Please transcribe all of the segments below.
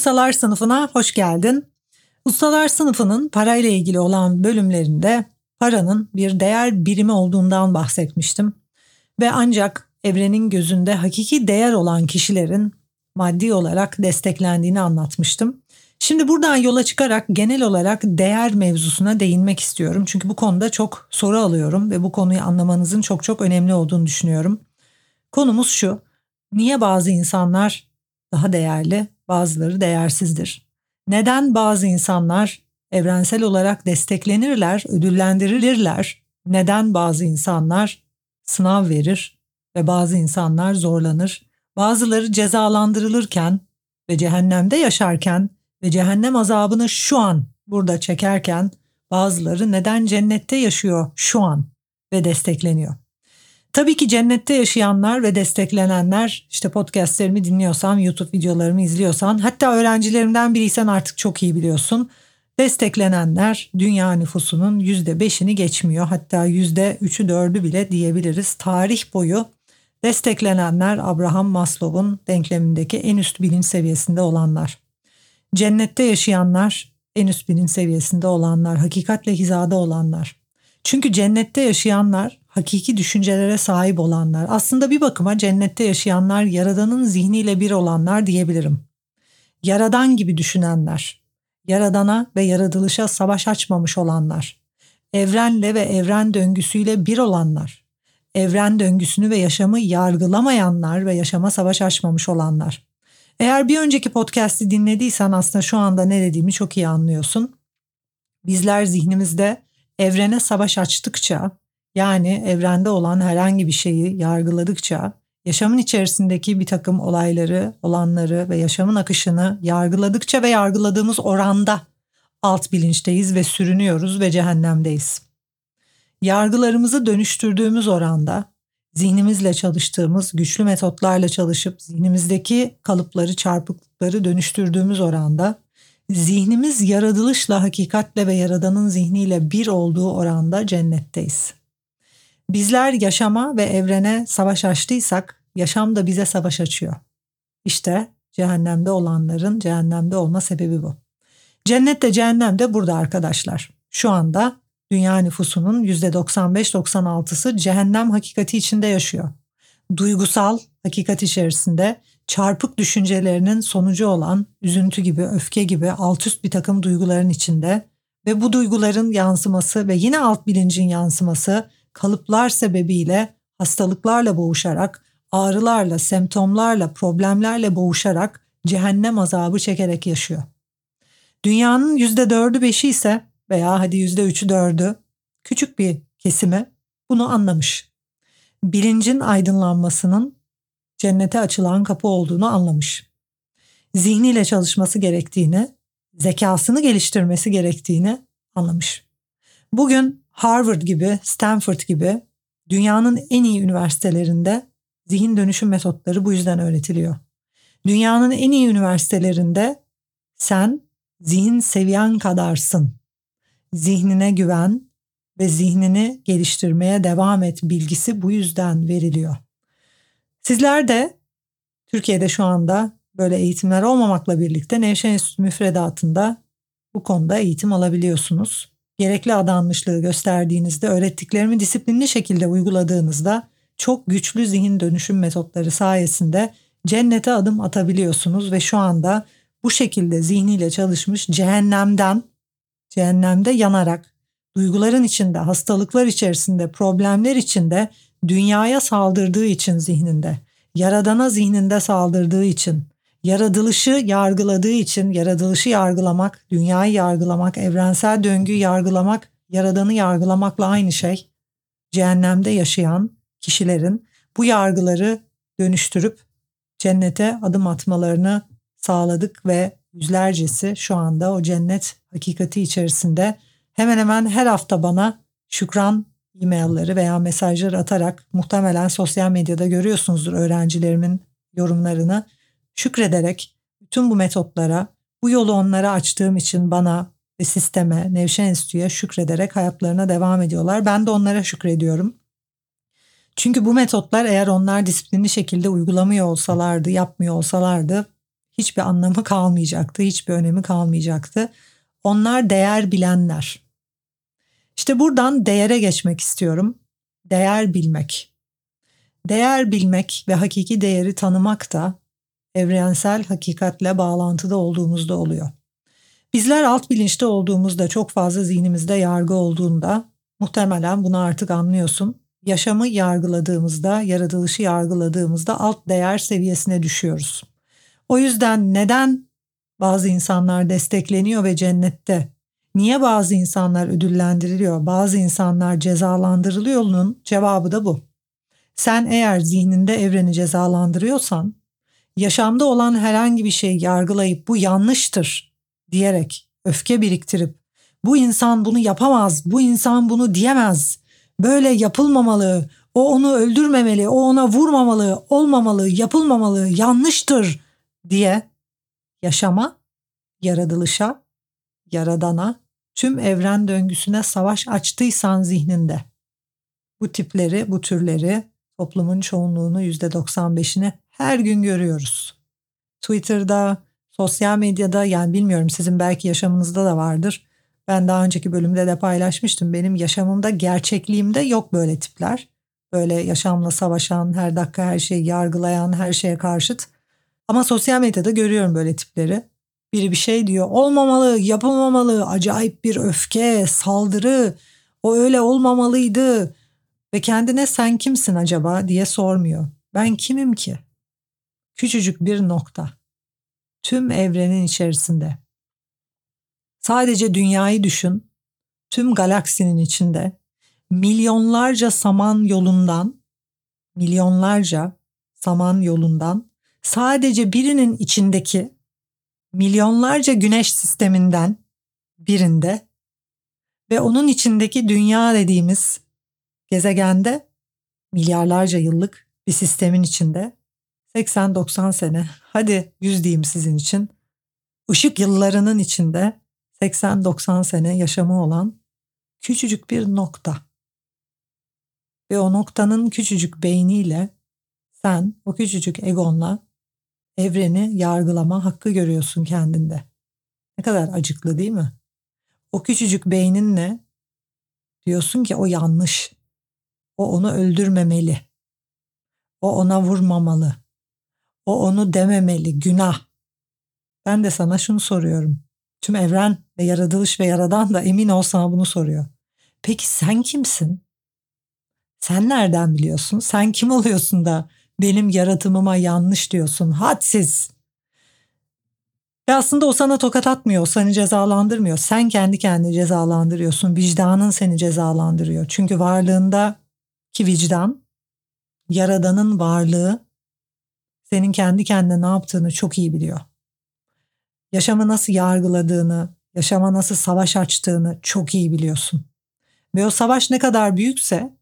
Ustalar sınıfına hoş geldin. Ustalar sınıfının parayla ilgili olan bölümlerinde paranın bir değer birimi olduğundan bahsetmiştim. Ve ancak evrenin gözünde hakiki değer olan kişilerin maddi olarak desteklendiğini anlatmıştım. Şimdi buradan yola çıkarak genel olarak değer mevzusuna değinmek istiyorum. Çünkü bu konuda çok soru alıyorum ve bu konuyu anlamanızın çok çok önemli olduğunu düşünüyorum. Konumuz şu. Niye bazı insanlar daha değerli, bazıları değersizdir? Neden bazı insanlar evrensel olarak desteklenirler, ödüllendirilirler? Neden bazı insanlar sınav verir ve bazı insanlar zorlanır? Bazıları cezalandırılırken ve cehennemde yaşarken ve cehennem azabını şu an burada çekerken bazıları neden cennette yaşıyor şu an ve destekleniyor. Tabii ki cennette yaşayanlar ve desteklenenler işte podcastlerimi dinliyorsan, YouTube videolarımı izliyorsan hatta öğrencilerimden biriysen artık çok iyi biliyorsun. Desteklenenler dünya nüfusunun %5'ini geçmiyor hatta %3'ü 4'ü bile diyebiliriz. Tarih boyu desteklenenler Abraham Maslow'un denklemindeki en üst bilinç seviyesinde olanlar. Cennette yaşayanlar en üst bilinç seviyesinde olanlar, hakikatle hizada olanlar. Çünkü cennette yaşayanlar hakiki düşüncelere sahip olanlar. Aslında bir bakıma cennette yaşayanlar yaradanın zihniyle bir olanlar diyebilirim. Yaradan gibi düşünenler, yaradana ve yaratılışa savaş açmamış olanlar, evrenle ve evren döngüsüyle bir olanlar, evren döngüsünü ve yaşamı yargılamayanlar ve yaşama savaş açmamış olanlar. Eğer bir önceki podcast'i dinlediysen aslında şu anda ne dediğimi çok iyi anlıyorsun. Bizler zihnimizde evrene savaş açtıkça yani evrende olan herhangi bir şeyi yargıladıkça yaşamın içerisindeki bir takım olayları, olanları ve yaşamın akışını yargıladıkça ve yargıladığımız oranda alt bilinçteyiz ve sürünüyoruz ve cehennemdeyiz. Yargılarımızı dönüştürdüğümüz oranda zihnimizle çalıştığımız, güçlü metotlarla çalışıp zihnimizdeki kalıpları, çarpıklıkları dönüştürdüğümüz oranda zihnimiz yaratılışla, hakikatle ve yaradanın zihniyle bir olduğu oranda cennetteyiz. Bizler yaşama ve evrene savaş açtıysak yaşam da bize savaş açıyor. İşte cehennemde olanların cehennemde olma sebebi bu. Cennet de cehennem de burada arkadaşlar. Şu anda dünya nüfusunun %95-96'sı cehennem hakikati içinde yaşıyor. Duygusal hakikat içerisinde çarpık düşüncelerinin sonucu olan üzüntü gibi, öfke gibi alt üst bir takım duyguların içinde ve bu duyguların yansıması ve yine alt bilincin yansıması kalıplar sebebiyle hastalıklarla boğuşarak, ağrılarla, semptomlarla, problemlerle boğuşarak cehennem azabı çekerek yaşıyor. Dünyanın %4'ü 5'i ise veya hadi %3'ü 4'ü küçük bir kesimi bunu anlamış. Bilincin aydınlanmasının cennete açılan kapı olduğunu anlamış. Zihniyle çalışması gerektiğini, zekasını geliştirmesi gerektiğini anlamış. Bugün Harvard gibi, Stanford gibi dünyanın en iyi üniversitelerinde zihin dönüşüm metotları bu yüzden öğretiliyor. Dünyanın en iyi üniversitelerinde sen zihin seviyen kadarsın. Zihnine güven ve zihnini geliştirmeye devam et bilgisi bu yüzden veriliyor. Sizler de Türkiye'de şu anda böyle eğitimler olmamakla birlikte Nevşehir Enstitüsü müfredatında bu konuda eğitim alabiliyorsunuz gerekli adanmışlığı gösterdiğinizde, öğrettiklerimi disiplinli şekilde uyguladığınızda çok güçlü zihin dönüşüm metotları sayesinde cennete adım atabiliyorsunuz ve şu anda bu şekilde zihniyle çalışmış cehennemden, cehennemde yanarak, duyguların içinde, hastalıklar içerisinde, problemler içinde dünyaya saldırdığı için zihninde, yaradana zihninde saldırdığı için, yaratılışı yargıladığı için yaratılışı yargılamak, dünyayı yargılamak, evrensel döngüyü yargılamak, yaradanı yargılamakla aynı şey. Cehennemde yaşayan kişilerin bu yargıları dönüştürüp cennete adım atmalarını sağladık ve yüzlercesi şu anda o cennet hakikati içerisinde hemen hemen her hafta bana şükran e-mailleri veya mesajlar atarak muhtemelen sosyal medyada görüyorsunuzdur öğrencilerimin yorumlarını şükrederek bütün bu metotlara bu yolu onlara açtığım için bana ve sisteme, Nevşen Enstitü'ye şükrederek hayatlarına devam ediyorlar. Ben de onlara şükrediyorum. Çünkü bu metotlar eğer onlar disiplinli şekilde uygulamıyor olsalardı, yapmıyor olsalardı hiçbir anlamı kalmayacaktı, hiçbir önemi kalmayacaktı. Onlar değer bilenler. İşte buradan değere geçmek istiyorum. Değer bilmek. Değer bilmek ve hakiki değeri tanımak da evrensel hakikatle bağlantıda olduğumuzda oluyor. Bizler alt bilinçte olduğumuzda çok fazla zihnimizde yargı olduğunda muhtemelen bunu artık anlıyorsun. Yaşamı yargıladığımızda, yaratılışı yargıladığımızda alt değer seviyesine düşüyoruz. O yüzden neden bazı insanlar destekleniyor ve cennette? Niye bazı insanlar ödüllendiriliyor, bazı insanlar cezalandırılıyor'nun cevabı da bu. Sen eğer zihninde evreni cezalandırıyorsan, yaşamda olan herhangi bir şeyi yargılayıp bu yanlıştır diyerek öfke biriktirip bu insan bunu yapamaz, bu insan bunu diyemez, böyle yapılmamalı, o onu öldürmemeli, o ona vurmamalı, olmamalı, yapılmamalı, yanlıştır diye yaşama, yaratılışa, yaradana, tüm evren döngüsüne savaş açtıysan zihninde. Bu tipleri, bu türleri toplumun çoğunluğunu %95'ini her gün görüyoruz. Twitter'da, sosyal medyada yani bilmiyorum sizin belki yaşamınızda da vardır. Ben daha önceki bölümde de paylaşmıştım. Benim yaşamımda, gerçekliğimde yok böyle tipler. Böyle yaşamla savaşan, her dakika her şeyi yargılayan, her şeye karşıt. Ama sosyal medyada görüyorum böyle tipleri. Biri bir şey diyor, olmamalı, yapılmamalı, acayip bir öfke, saldırı, o öyle olmamalıydı ve kendine sen kimsin acaba diye sormuyor. Ben kimim ki? Küçücük bir nokta. Tüm evrenin içerisinde. Sadece dünyayı düşün. Tüm galaksinin içinde milyonlarca saman yolundan, milyonlarca saman yolundan sadece birinin içindeki milyonlarca güneş sisteminden birinde ve onun içindeki dünya dediğimiz gezegende milyarlarca yıllık bir sistemin içinde 80-90 sene hadi 100 diyeyim sizin için ışık yıllarının içinde 80-90 sene yaşamı olan küçücük bir nokta. Ve o noktanın küçücük beyniyle sen o küçücük egonla evreni yargılama hakkı görüyorsun kendinde. Ne kadar acıklı değil mi? O küçücük beyninle diyorsun ki o yanlış. O onu öldürmemeli. O ona vurmamalı. O onu dememeli, günah. Ben de sana şunu soruyorum. Tüm evren ve yaratılış ve yaradan da emin ol sana bunu soruyor. Peki sen kimsin? Sen nereden biliyorsun? Sen kim oluyorsun da benim yaratımıma yanlış diyorsun? Hadsiz. Ve aslında o sana tokat atmıyor, seni cezalandırmıyor. Sen kendi kendini cezalandırıyorsun. Vicdanın seni cezalandırıyor. Çünkü varlığında ki vicdan, yaradanın varlığı senin kendi kendine ne yaptığını çok iyi biliyor. Yaşamı nasıl yargıladığını, yaşama nasıl savaş açtığını çok iyi biliyorsun. Ve o savaş ne kadar büyükse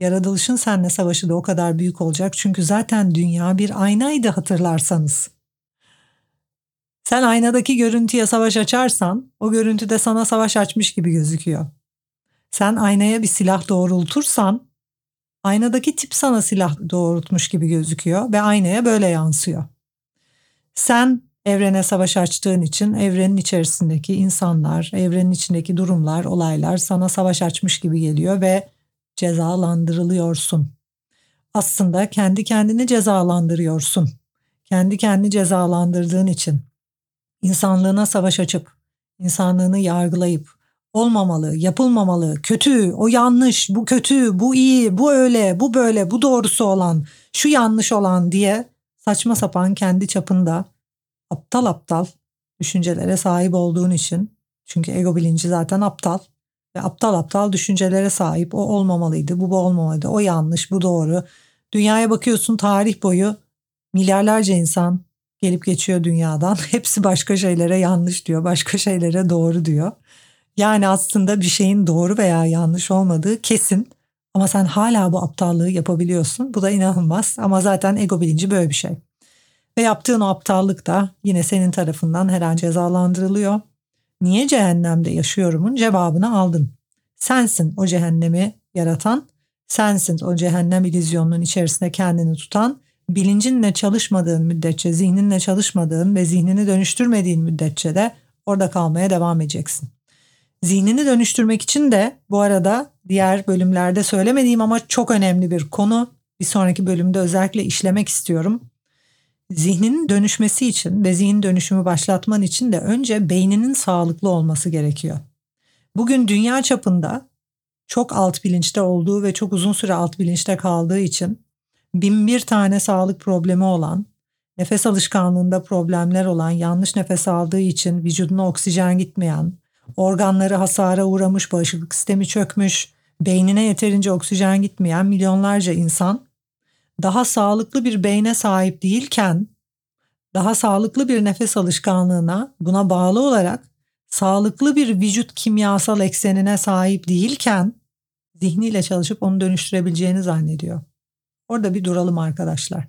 yaratılışın seninle savaşı da o kadar büyük olacak. Çünkü zaten dünya bir aynaydı hatırlarsanız. Sen aynadaki görüntüye savaş açarsan o görüntü de sana savaş açmış gibi gözüküyor. Sen aynaya bir silah doğrultursan aynadaki tip sana silah doğrultmuş gibi gözüküyor ve aynaya böyle yansıyor. Sen evrene savaş açtığın için evrenin içerisindeki insanlar, evrenin içindeki durumlar, olaylar sana savaş açmış gibi geliyor ve cezalandırılıyorsun. Aslında kendi kendini cezalandırıyorsun. Kendi kendini cezalandırdığın için insanlığına savaş açıp, insanlığını yargılayıp, olmamalı, yapılmamalı, kötü, o yanlış, bu kötü, bu iyi, bu öyle, bu böyle, bu doğrusu olan, şu yanlış olan diye saçma sapan kendi çapında aptal aptal düşüncelere sahip olduğun için çünkü ego bilinci zaten aptal ve aptal aptal düşüncelere sahip. O olmamalıydı, bu bu olmamalıydı, o yanlış, bu doğru. Dünyaya bakıyorsun tarih boyu milyarlarca insan gelip geçiyor dünyadan. Hepsi başka şeylere yanlış diyor, başka şeylere doğru diyor. Yani aslında bir şeyin doğru veya yanlış olmadığı kesin. Ama sen hala bu aptallığı yapabiliyorsun. Bu da inanılmaz ama zaten ego bilinci böyle bir şey. Ve yaptığın o aptallık da yine senin tarafından her an cezalandırılıyor. Niye cehennemde yaşıyorumun cevabını aldın. Sensin o cehennemi yaratan, sensin o cehennem ilizyonunun içerisinde kendini tutan, bilincinle çalışmadığın müddetçe, zihninle çalışmadığın ve zihnini dönüştürmediğin müddetçe de orada kalmaya devam edeceksin. Zihnini dönüştürmek için de bu arada diğer bölümlerde söylemediğim ama çok önemli bir konu. Bir sonraki bölümde özellikle işlemek istiyorum. Zihninin dönüşmesi için ve zihin dönüşümü başlatman için de önce beyninin sağlıklı olması gerekiyor. Bugün dünya çapında çok alt bilinçte olduğu ve çok uzun süre alt bilinçte kaldığı için bin bir tane sağlık problemi olan, nefes alışkanlığında problemler olan, yanlış nefes aldığı için vücuduna oksijen gitmeyen, organları hasara uğramış, bağışıklık sistemi çökmüş, beynine yeterince oksijen gitmeyen milyonlarca insan daha sağlıklı bir beyne sahip değilken daha sağlıklı bir nefes alışkanlığına buna bağlı olarak sağlıklı bir vücut kimyasal eksenine sahip değilken zihniyle çalışıp onu dönüştürebileceğini zannediyor. Orada bir duralım arkadaşlar.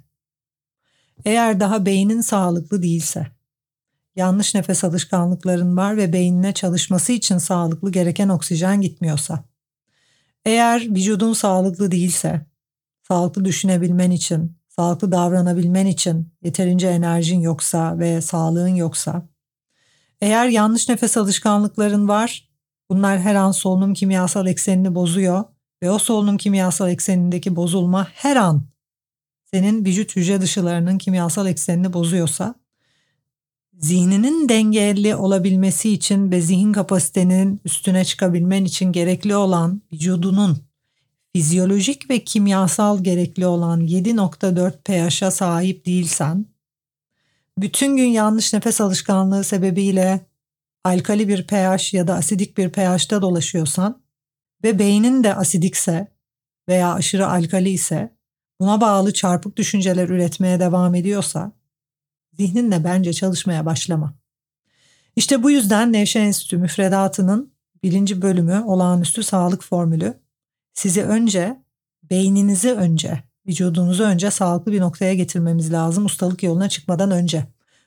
Eğer daha beynin sağlıklı değilse, yanlış nefes alışkanlıkların var ve beynine çalışması için sağlıklı gereken oksijen gitmiyorsa, eğer vücudun sağlıklı değilse, sağlıklı düşünebilmen için, sağlıklı davranabilmen için yeterince enerjin yoksa ve sağlığın yoksa, eğer yanlış nefes alışkanlıkların var, bunlar her an solunum kimyasal eksenini bozuyor ve o solunum kimyasal eksenindeki bozulma her an senin vücut hücre dışılarının kimyasal eksenini bozuyorsa zihninin dengeli olabilmesi için ve zihin kapasitenin üstüne çıkabilmen için gerekli olan vücudunun fizyolojik ve kimyasal gerekli olan 7.4 pH'a sahip değilsen, bütün gün yanlış nefes alışkanlığı sebebiyle alkali bir pH ya da asidik bir pH'te dolaşıyorsan ve beynin de asidikse veya aşırı alkali ise buna bağlı çarpık düşünceler üretmeye devam ediyorsa zihninle bence çalışmaya başlama. İşte bu yüzden Nevşehir Enstitü müfredatının birinci bölümü olağanüstü sağlık formülü sizi önce beyninizi önce vücudunuzu önce sağlıklı bir noktaya getirmemiz lazım ustalık yoluna çıkmadan önce.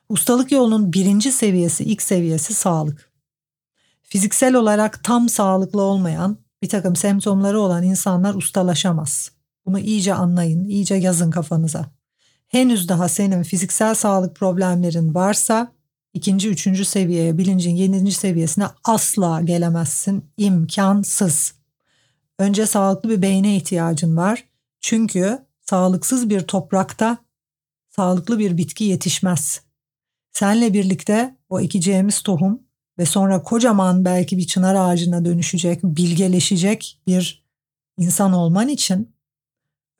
Ustalık yolunun birinci seviyesi, ilk seviyesi sağlık. Fiziksel olarak tam sağlıklı olmayan bir takım semptomları olan insanlar ustalaşamaz. Bunu iyice anlayın, iyice yazın kafanıza. Henüz daha senin fiziksel sağlık problemlerin varsa ikinci, üçüncü seviyeye, bilincin yedinci seviyesine asla gelemezsin. İmkansız. Önce sağlıklı bir beyne ihtiyacın var. Çünkü sağlıksız bir toprakta sağlıklı bir bitki yetişmez. Senle birlikte o ekeceğimiz tohum ve sonra kocaman belki bir çınar ağacına dönüşecek, bilgeleşecek bir insan olman için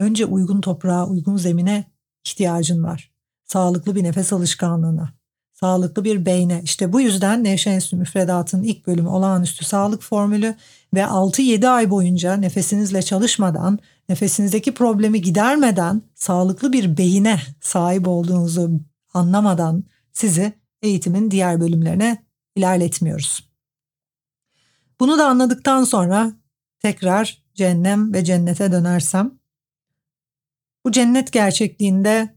önce uygun toprağa, uygun zemine ihtiyacın var. Sağlıklı bir nefes alışkanlığına, sağlıklı bir beyne. İşte bu yüzden Nevşehir Enstitü müfredatının ilk bölümü olağanüstü sağlık formülü ve 6-7 ay boyunca nefesinizle çalışmadan, nefesinizdeki problemi gidermeden sağlıklı bir beyine sahip olduğunuzu anlamadan sizi eğitimin diğer bölümlerine ilerletmiyoruz. Bunu da anladıktan sonra tekrar cennem ve cennete dönersem bu cennet gerçekliğinde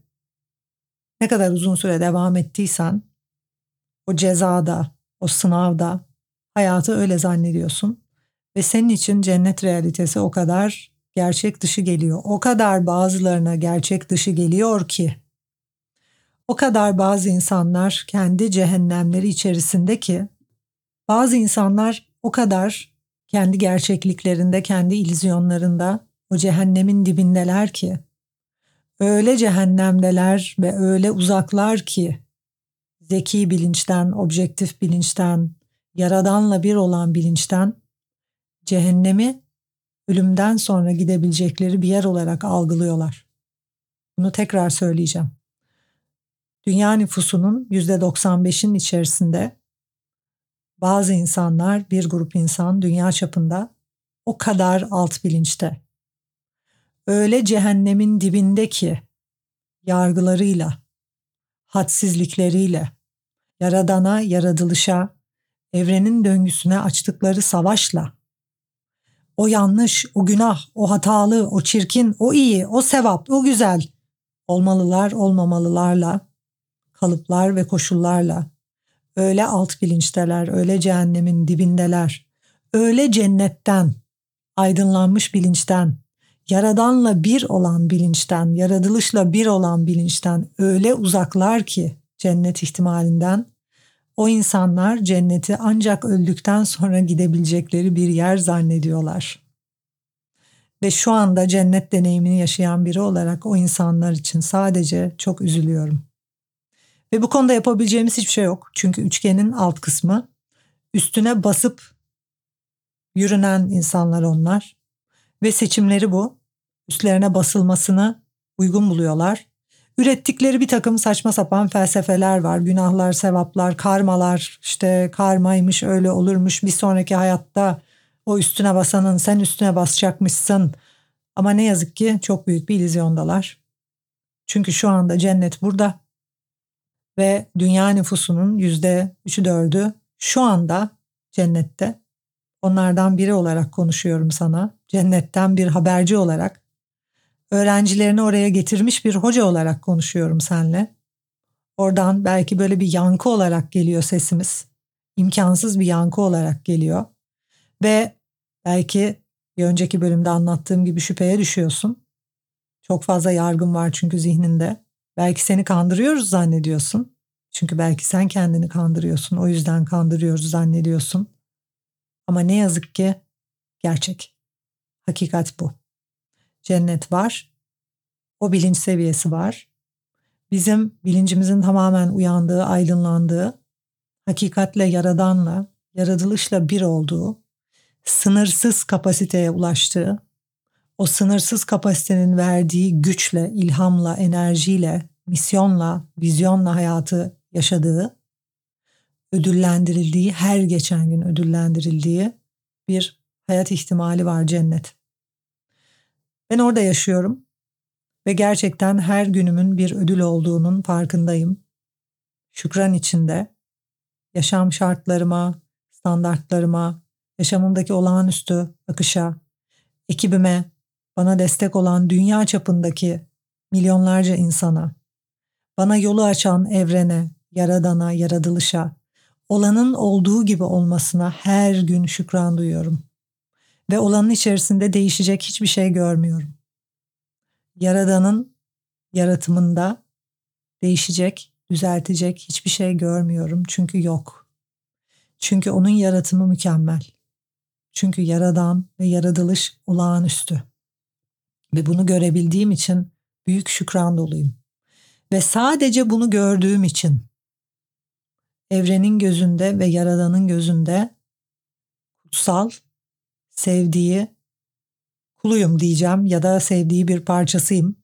ne kadar uzun süre devam ettiysen o cezada, o sınavda hayatı öyle zannediyorsun ve senin için cennet realitesi o kadar gerçek dışı geliyor. O kadar bazılarına gerçek dışı geliyor ki o kadar bazı insanlar kendi cehennemleri içerisinde ki bazı insanlar o kadar kendi gerçekliklerinde, kendi ilizyonlarında o cehennemin dibindeler ki öyle cehennemdeler ve öyle uzaklar ki zeki bilinçten, objektif bilinçten, yaradanla bir olan bilinçten cehennemi ölümden sonra gidebilecekleri bir yer olarak algılıyorlar. Bunu tekrar söyleyeceğim. Dünya nüfusunun %95'in içerisinde bazı insanlar, bir grup insan dünya çapında o kadar alt bilinçte. Öyle cehennemin dibindeki yargılarıyla, hadsizlikleriyle, yaradana, yaratılışa, evrenin döngüsüne açtıkları savaşla, o yanlış, o günah, o hatalı, o çirkin, o iyi, o sevap, o güzel olmalılar, olmamalılarla, kalıplar ve koşullarla öyle alt bilinçteler, öyle cehennemin dibindeler, öyle cennetten, aydınlanmış bilinçten, yaradanla bir olan bilinçten, yaratılışla bir olan bilinçten öyle uzaklar ki cennet ihtimalinden o insanlar cenneti ancak öldükten sonra gidebilecekleri bir yer zannediyorlar. Ve şu anda cennet deneyimini yaşayan biri olarak o insanlar için sadece çok üzülüyorum. Ve bu konuda yapabileceğimiz hiçbir şey yok. Çünkü üçgenin alt kısmı üstüne basıp yürünen insanlar onlar. Ve seçimleri bu. Üstlerine basılmasını uygun buluyorlar. Ürettikleri bir takım saçma sapan felsefeler var. Günahlar, sevaplar, karmalar, işte karmaymış öyle olurmuş bir sonraki hayatta o üstüne basanın sen üstüne basacakmışsın. Ama ne yazık ki çok büyük bir ilizyondalar. Çünkü şu anda cennet burada ve dünya nüfusunun yüzde üçü dördü şu anda cennette. Onlardan biri olarak konuşuyorum sana. Cennetten bir haberci olarak. Öğrencilerini oraya getirmiş bir hoca olarak konuşuyorum senle. Oradan belki böyle bir yankı olarak geliyor sesimiz. İmkansız bir yankı olarak geliyor. Ve belki bir önceki bölümde anlattığım gibi şüpheye düşüyorsun. Çok fazla yargın var çünkü zihninde. Belki seni kandırıyoruz zannediyorsun. Çünkü belki sen kendini kandırıyorsun. O yüzden kandırıyoruz zannediyorsun. Ama ne yazık ki gerçek. Hakikat bu. Cennet var. O bilinç seviyesi var. Bizim bilincimizin tamamen uyandığı, aydınlandığı, hakikatle yaradanla, yaratılışla bir olduğu, sınırsız kapasiteye ulaştığı, o sınırsız kapasitenin verdiği güçle, ilhamla, enerjiyle, misyonla, vizyonla hayatı yaşadığı, ödüllendirildiği, her geçen gün ödüllendirildiği bir hayat ihtimali var cennet. Ben orada yaşıyorum ve gerçekten her günümün bir ödül olduğunun farkındayım. Şükran içinde yaşam şartlarıma, standartlarıma, yaşamımdaki olağanüstü akışa, ekibime, bana destek olan dünya çapındaki milyonlarca insana, bana yolu açan evrene, yaradana, yaratılışa, olanın olduğu gibi olmasına her gün şükran duyuyorum. Ve olanın içerisinde değişecek hiçbir şey görmüyorum. Yaradanın yaratımında değişecek, düzeltecek hiçbir şey görmüyorum çünkü yok. Çünkü onun yaratımı mükemmel. Çünkü yaradan ve yaratılış olağanüstü. Ve bunu görebildiğim için büyük şükran doluyum. Ve sadece bunu gördüğüm için evrenin gözünde ve yaradanın gözünde kutsal, sevdiği kuluyum diyeceğim ya da sevdiği bir parçasıyım.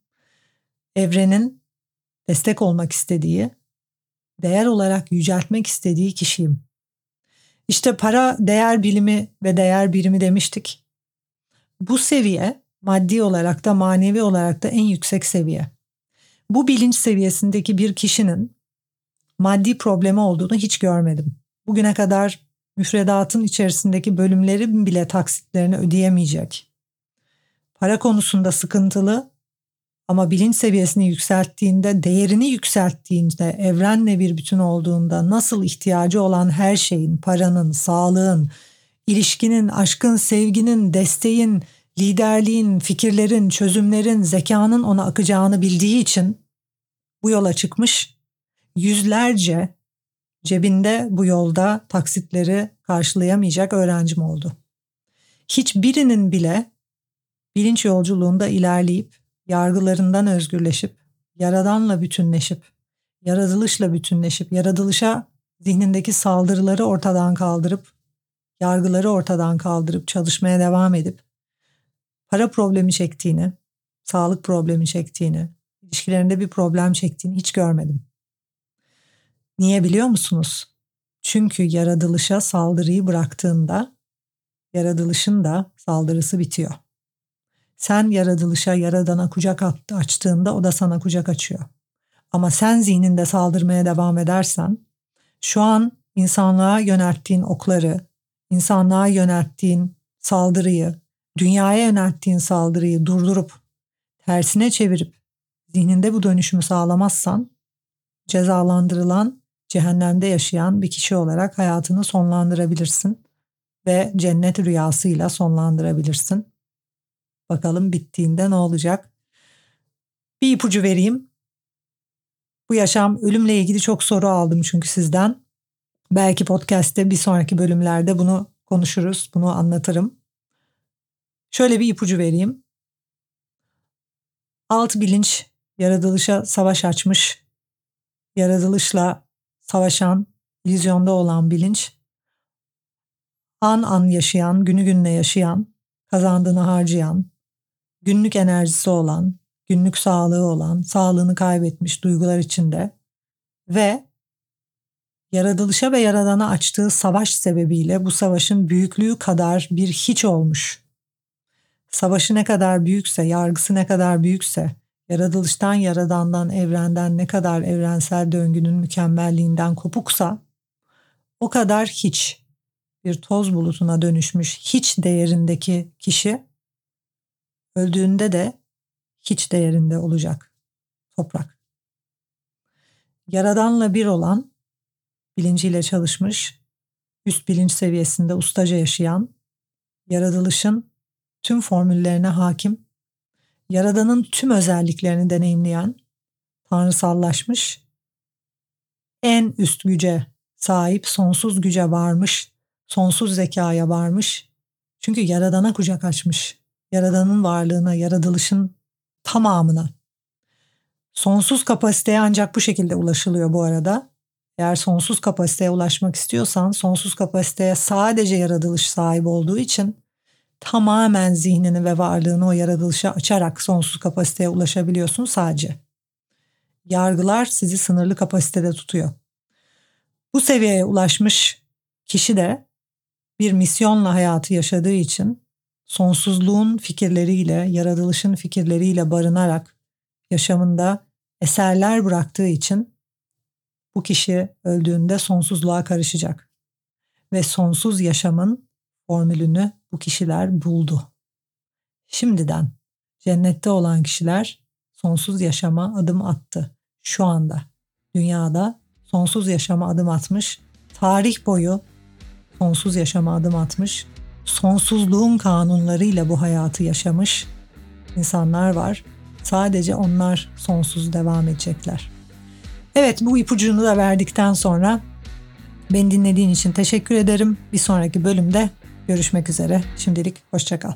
Evrenin destek olmak istediği, değer olarak yüceltmek istediği kişiyim. İşte para değer bilimi ve değer birimi demiştik. Bu seviye maddi olarak da manevi olarak da en yüksek seviye. Bu bilinç seviyesindeki bir kişinin maddi problemi olduğunu hiç görmedim. Bugüne kadar müfredatın içerisindeki bölümleri bile taksitlerini ödeyemeyecek. Para konusunda sıkıntılı ama bilinç seviyesini yükselttiğinde, değerini yükselttiğinde, evrenle bir bütün olduğunda nasıl ihtiyacı olan her şeyin, paranın, sağlığın, ilişkinin, aşkın, sevginin, desteğin, liderliğin, fikirlerin, çözümlerin, zekanın ona akacağını bildiği için bu yola çıkmış. Yüzlerce cebinde bu yolda taksitleri karşılayamayacak öğrencim oldu. Hiçbirinin bile bilinç yolculuğunda ilerleyip, yargılarından özgürleşip, yaradanla bütünleşip, yaratılışla bütünleşip, yaratılışa zihnindeki saldırıları ortadan kaldırıp, yargıları ortadan kaldırıp çalışmaya devam edip, para problemi çektiğini, sağlık problemi çektiğini, ilişkilerinde bir problem çektiğini hiç görmedim. Niye biliyor musunuz? Çünkü yaratılışa saldırıyı bıraktığında yaratılışın da saldırısı bitiyor. Sen yaratılışa, yaradana kucak açtığında o da sana kucak açıyor. Ama sen zihninde saldırmaya devam edersen, şu an insanlığa yönelttiğin okları, insanlığa yönelttiğin saldırıyı, dünyaya yönelttiğin saldırıyı durdurup tersine çevirip zihninde bu dönüşümü sağlamazsan cezalandırılan, cehennemde yaşayan bir kişi olarak hayatını sonlandırabilirsin ve cennet rüyasıyla sonlandırabilirsin. Bakalım bittiğinde ne olacak? Bir ipucu vereyim. Bu yaşam ölümle ilgili çok soru aldım çünkü sizden. Belki podcast'te bir sonraki bölümlerde bunu konuşuruz, bunu anlatırım. Şöyle bir ipucu vereyim. Alt bilinç yaratılışa savaş açmış, yaratılışla savaşan, vizyonda olan bilinç, an an yaşayan, günü gününe yaşayan, kazandığını harcayan, günlük enerjisi olan, günlük sağlığı olan, sağlığını kaybetmiş duygular içinde ve yaratılışa ve yaradana açtığı savaş sebebiyle bu savaşın büyüklüğü kadar bir hiç olmuş. Savaşı ne kadar büyükse, yargısı ne kadar büyükse, yaratılıştan, yaradandan, evrenden ne kadar evrensel döngünün mükemmelliğinden kopuksa, o kadar hiç bir toz bulutuna dönüşmüş hiç değerindeki kişi öldüğünde de hiç değerinde olacak toprak. Yaradanla bir olan bilinciyle çalışmış, üst bilinç seviyesinde ustaca yaşayan, yaratılışın tüm formüllerine hakim, yaradanın tüm özelliklerini deneyimleyen, tanrısallaşmış, en üst güce sahip, sonsuz güce varmış, sonsuz zekaya varmış. Çünkü yaradana kucak açmış. Yaradanın varlığına, yaratılışın tamamına. Sonsuz kapasiteye ancak bu şekilde ulaşılıyor bu arada. Eğer sonsuz kapasiteye ulaşmak istiyorsan sonsuz kapasiteye sadece yaratılış sahibi olduğu için tamamen zihnini ve varlığını o yaratılışa açarak sonsuz kapasiteye ulaşabiliyorsun sadece. Yargılar sizi sınırlı kapasitede tutuyor. Bu seviyeye ulaşmış kişi de bir misyonla hayatı yaşadığı için sonsuzluğun fikirleriyle, yaratılışın fikirleriyle barınarak yaşamında eserler bıraktığı için bu kişi öldüğünde sonsuzluğa karışacak. Ve sonsuz yaşamın formülünü bu kişiler buldu. Şimdiden cennette olan kişiler sonsuz yaşama adım attı. Şu anda dünyada sonsuz yaşama adım atmış, tarih boyu sonsuz yaşama adım atmış, sonsuzluğun kanunlarıyla bu hayatı yaşamış insanlar var. Sadece onlar sonsuz devam edecekler. Evet bu ipucunu da verdikten sonra beni dinlediğin için teşekkür ederim. Bir sonraki bölümde görüşmek üzere. Şimdilik hoşçakal.